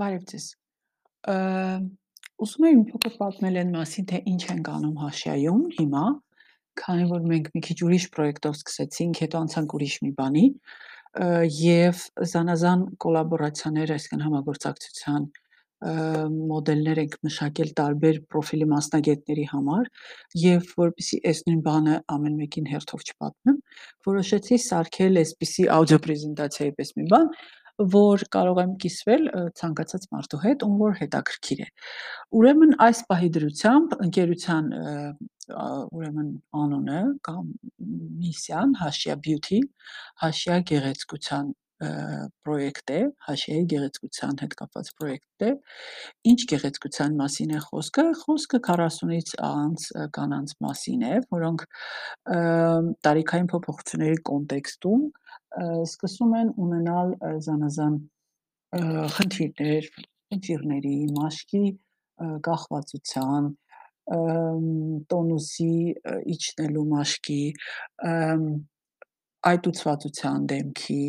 Բարև ձեզ։ Ա, Ուզում եմ մի փոքր պատմել այն մասին, թե ինչ ենք անում Հաշյայում հիմա, քանի որ մենք մի քիչ ուրիշ պրոյեկտով սկսեցինք, հետո անցանք ուրիշ մի բանի, ը, եւ զանազան կոլաբորացիաներ, այսինքն համագործակցության ը, մոդելներ ենք մշակել տարբեր պրոֆիլի մասնագետների համար եւ որպեսի այս նույն բանը ամեն մեկին հերթով չպատմեմ, որոշեցի սարքել այսպիսի աուդիո պրեզենտացիայի պես մի բան, որ կարող եմ կիսվել ցանկացած մարդու հետ, ում որ հետաքրքիր է։ Ուրեմն այս պահի դրությամբ ընկերության ուրեմն անունը կամ միսիան Hashia Beauty, Hashia գեղեցկության պրոյեկտ է, Hashia-ի գեղեցկության հետ կապված պրոյեկտ է։ Ինչ գեղեցկության մասին է խոսքը։ Խոսքը 40-ից անց կանանց մասին է, որոնք տարիքային փոփոխությունների կոնտեքստում սկսում են ունենալ զանազան խնդիրներ, խնդիրների, մաշկի կախվածության, տոնուսի իջնելու մաշկի, այտուցվածության դեմքի,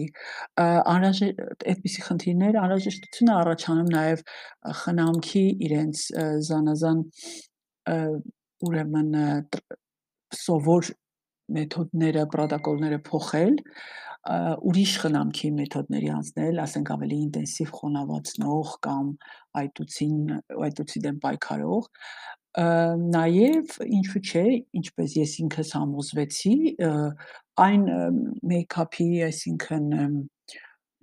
ը, անհրաժե- այդպիսի խնդիրներ անհրաժեշտություն է առաջանում նաև խնամքի իրենց զանազան ուրեմն սովոր մեթոդները, պրոտոկոլները փոխել, ուրիշ խնամքի մեթոդների անցնել, ասենք ավելի ինտենսիվ խոնավացնող կամ այտուցին այտուցի դեմ պայքարող, նաև ինչու՞ չէ, ինչպես ես ինքս համոզվեցի, այն մեյքափի, այսինքն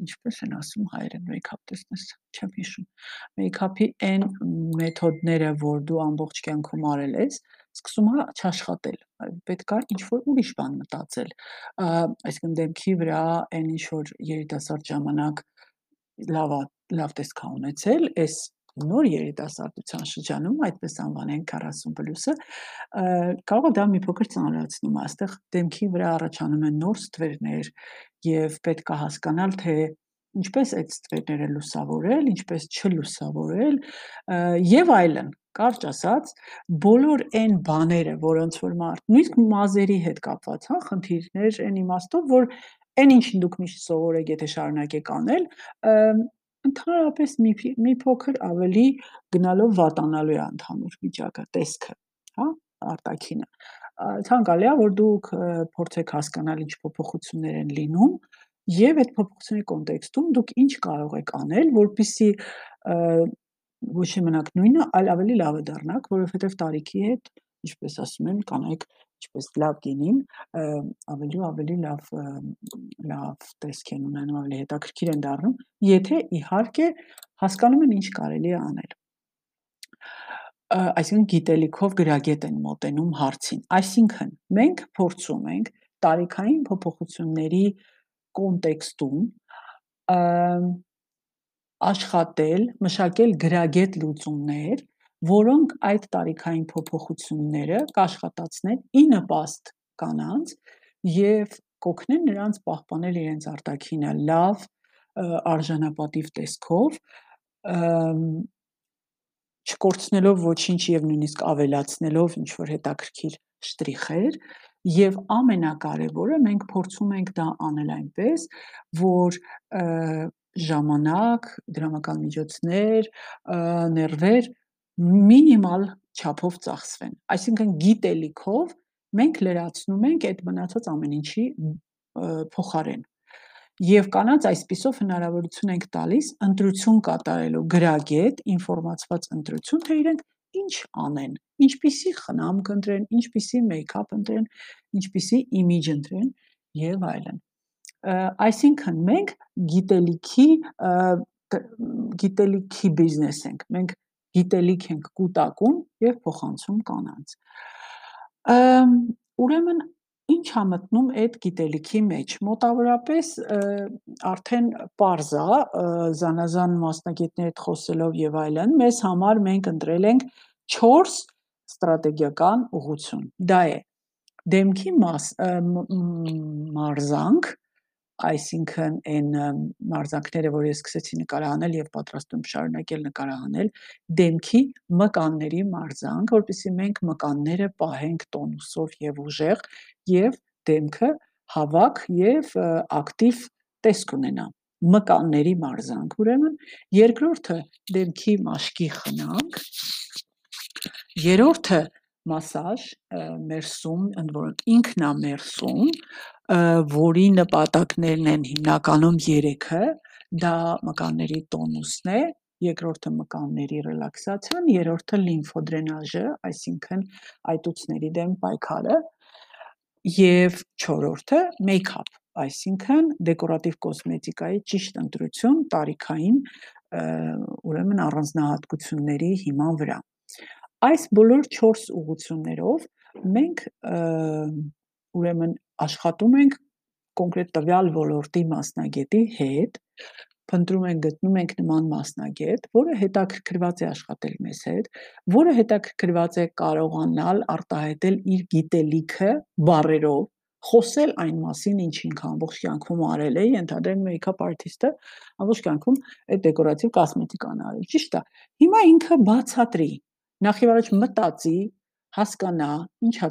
ինչպես են ասում հայերեն մեյքափ տեսնես, չեմ հիշում։ Մեյքափի այն մեթոդները, որ դու ամբողջ կյանքում արել ես, սկսում է չաշխատել։ այ Պետք է ինչ-որ ուրիշ բան մտածել։ Այսինքն դեմքի վրա այն ինչ որ երիտասարդ ժամանակ լավ լավ տեսք ա ունեցել, այս նոր երիտասարդության շրջանում, այդպես անվանենք 40 պլյուսը, ը, կարող է դա մի փոքր ծանրացնում այստեղ դեմքի վրա առաջանում են նոր ստվերներ եւ պետք է հասկանալ, թե ինչպես այդ ստվերները լուսավորել, ինչպես չլուսավորել եւ այլն։ Կարճ ասած, բոլոր այն բաները, որոնց որ մարդ նույնիսկ մազերի հետ կապված, հա, խնդիրներ այն իմաստով, որ այն ինչին դուք միշտ սովոր եք, եթե շարունակեք անել, ընդհանրապես մի մի փոքր ավելի գնալով վատանալու է ընդհանուր վիճակը, տեսքը, հա, արտաքինը։ Ա, Ցանկալի է, որ դուք փորձեք հասկանալ ինչ փոփոխություններ են լինում եւ այդ փոփոխությունների կոնտեքստում դուք ինչ կարող եք անել, որpիսի ոչ թե մենակ նույնը, այլ ավելի լավը դառնաք, որովհետեւ տարիքի հետ, ինչպես ասում են, կանայք ինչպես լավ գինին, ավելի ու ավելի լավ լավ տեսք են ունենում, ավելի հետաքրքիր են դառնում, եթե իհարկե հասկանում են ինչ կարելի է անել այսինքն գիտելիքով գրագետ են մոտենում հարցին։ Այսինքն մենք փորձում ենք տարիքային փոփոխությունների կոնտեքստում աշխատել, մշակել գրագետ լուծումներ, որոնք այդ տարիքային փոփոխությունները կաշխատացնեն ի նպաստ կանանց եւ կօգնեն նրանց պահպանել իրենց արտաքինը լավ, արժանապատիվ տեսքով, չկորցնելով ոչինչ եւ նույնիսկ ավելացնելով ինչ որ հետաքրքիր շտրիխեր եւ ամենակարևորը մենք փորձում ենք դա անել այնպես, որ ը, ժամանակ, դրամական միջոցներ, ներվեր մինիմալ չափով ծախսվեն։ Այսինքն գիտելիքով մենք լրացնում ենք այդ մնացած ամեն ինչի փոխարեն։ Եվ կանանց այսպիսով հնարավորություն ենք տալիս ընտրություն կատարելու գրագետ, ինֆորմացված ընտրություն, թե իրենք ինչ անեն, ինչպիսի խնամք ընտրեն, ինչպիսի մեյքափ ընտրեն, ինչպիսի իմիջ ընտրեն եւ այլն։ Այսինքն մենք գիտելիքի գիտելիքի բիզնես ենք։ Մենք գիտելիք ենք կուտակում եւ փոխանցում կանանց։ Ուրեմն ինչ ա մտնում այդ գիտելիքի մեջ։ Մոտավորապես արդեն པարզ է, զանազան մասնագետների հետ խոսելով եւ այլն, մեզ համար մենք ընտրել ենք 4 ստրատեգիական ուղղություն։ Դա է դեմքի մաս մարզանք, այսինքն այն մարզանքները, որ ես սկսեցի նկարահանել եւ պատրաստ եմ շարունակել նկարահանել, դեմքի մկանների մարզանք, որպեսզի մենք մկանները պահենք տոնուսով եւ ուժեղ եւ դեմքը հավաք եւ ակտիվ տեսք ունենա։ մկանների մարզանք, ուրեմն երկրորդը դեմքի մաշկի խնամք, երրորդը մասաժ, մերսում, ընդ որում ինքնամերսում, որի նպատակներն են հիմնականում 3-ը, դա մկանների տոնուսն է, երկրորդը մկանների ռելաքսացիան, երրորդը լիմֆոդրենաժը, այսինքն այտուցների դեմ պայքարը, եւ չորրորդը մեյքափ, այսինքն դեկորատիվ կոսմետիկայի ճիշտ ընտրություն տարիքային ուրեմն առանձնահատկությունների հիման վրա։ Այս բոլոր 4 ուղություններով մենք ուրեմն աշխատում ենք կոնկրետ տվյալ ոլորտի մասնագետի հետ, փնտրում ենք, գտնում ենք նման մասնագետ, որը հետաքրքրված է աշխատել մեզ հետ, որը հետաքրքրված է կարողանալ արտահայտել իր գիտելիքը բառերով, խոսել այն մասին, ինչ ինքը ամբողջ կյանքում արել է, ենթադրենք մեյքափ արտիստը ամբողջ կյանքում այդ դեկորատիվ կոսմետիկան արել։ Ճիշտ է։ Հիմա ինքը բացատրի, նախ եւ առաջ մտածի, հասկանա ինչա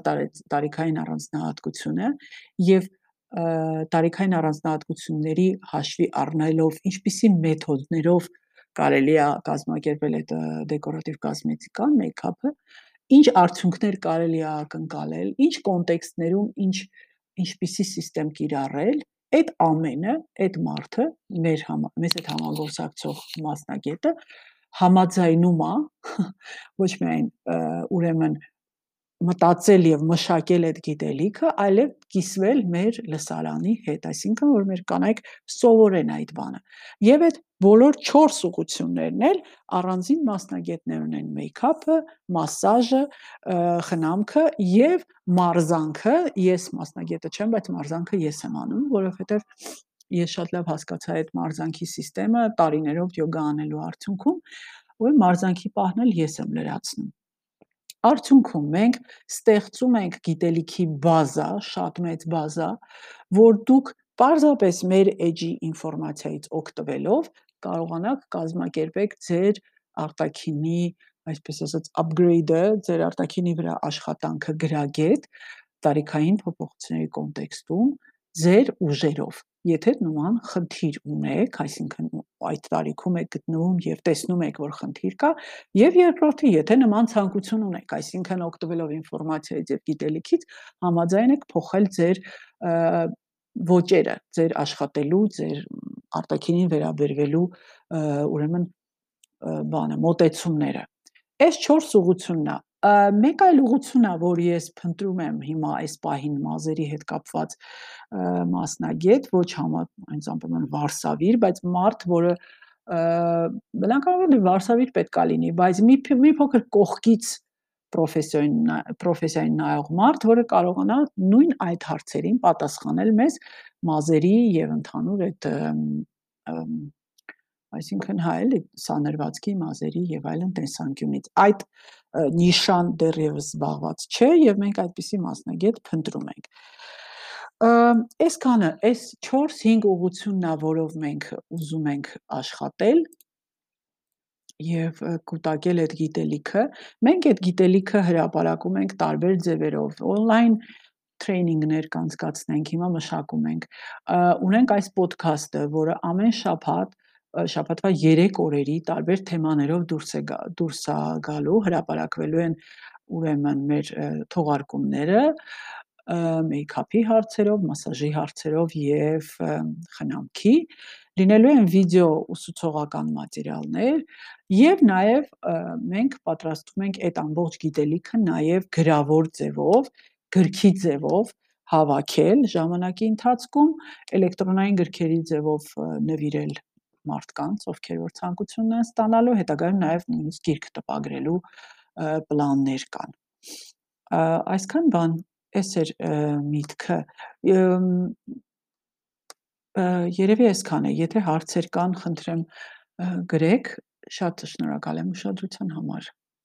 տարիքային առանձնահատկությունը եւ տարիքային առանձնահատկությունների հաշվի առնելով ինչպիսի մեթոդներով կարելի է կազմակերպել այդ դեկորատիվ կոսմետիկան, մեյքափը, ինչ արդյունքներ կարելի է ակնկալել, ինչ կոնտեքստներում, ինչ ինչպիսի համակարգ կիրառել, այդ ամենը, այդ մարդը, մեր համ, մեզ հետ համագործակցող մասնագետը համաձայնում է ոչ միայն ուրեմն մտածել եւ մշակել այդ գիտելիքը, այլև կիսվել մեր լսարանի հետ, այսինքն որ մեր կանայք սովորեն այդ բանը։ Եվ այդ բոլոր 4 ուղություններն էլ առանձին մասնագետներ ունեն՝ մեյքափը, մասաժը, խնամքը եւ մարզանքը։ Ես մասնագետը չեմ, բայց մարզանքը ես եմ անում, որովհետեւ ես շատ լավ հասկացա այդ մարզանքի համակարգը տարիներով յոգա անելու արդյունքում, որ մարզանքի պահն էլ ես եմ լրացնում։ Արդյունքում մենք ստեղծում ենք գիտելիքի բազա, շատ մեծ բազա, որ դուք պարզապես մեր էջի ինֆորմացիայից օգտվելով կարողանաք կազմակերպեք ձեր արտաքինի, այսպես ասած, upgrade-ը, ձեր արտաքինի վրա աշխատանքը գրագետ տարիքային փոփոխությունների կոնտեքստում ձեր ուժերով Եթե նման խնդիր ունեք, այսինքն այդ տարիքում եք գտնվում եւ տեսնում եք, որ խնդիր կա, եւ երկրորդը, եթե նման ցանկություն ունեք, այսինքն օգտվելով ինֆորմացիայից եւ գիտելիքից, համաձայն եք փոխել ձեր ոճերը, ձեր աշխատելու, ձեր արտաքինին վերաբերվելու ուրեմն բանը, մոտեցումները։ Այս 4 ուղությունն է մեկ այլ ուղղություն է, որ ես փնտրում եմ հիմա այս պահին մազերի հետ կապված մասնագետ, ոչ համա այնց ամբողջ Վարշավիր, բայց մարդ, որը բնականաբար Վարշավիր պետքա լինի, բայց մի մի փոքր կողքից պրոֆեսիոն պրոֆեսիային նայող մարդ, որը կարողանա նույն այդ հարցերին պատասխանել մեզ մազերի եւ ընդհանուր այդ այսինքն հա էլի սաներվածքի մազերի եւ այլն տեսանկյունից այդ նիշան դեռևս զբաղված չէ եւ մենք այդպիսի մասնագետ փնտրում ենք այսքանը այս 4-5 ուղությունն է որով մենք ուզում ենք աշխատել եւ կուտակել այդ գիտելիքը մենք այդ գիտելիքը հրապարակում ենք տարբեր ձևերով on-line տրեյնինգներ կանցկացնենք, հիմա մշակում ենք։ Ունենք այս ոդքասթը, որը ամեն շաբաթ շաբաթվա 3 օրերի տարբեր թեմաներով դուրս է դուրս է գալու, հրապարակվելու են ուրեմն մեր թողարկումները մեյքափի հարցերով, մասաժի հարցերով եւ խնամքի լինելու են վիդեո ուսուցողական մատերիալներ եւ նաեւ մենք պատրաստում ենք այդ ամբողջ գիտելիքը նաեւ գրավոր ձևով, գրքի ձևով հավաքել ժամանակի ընթացքում էլեկտրոնային գրքերի ձևով նվիրել մարդկանց, ովքեր որ ցանկություն ունեն ստանալու, հետագայում նաև նույնիսկ գիրք տպագրելու պլաններ կան։ Այսքան բան, էս էր միտքը։ Երևի այսքան է, եթե հարցեր կան, խնդրեմ գրեք, շատ շնորհակալ եմ ուշադրության համար։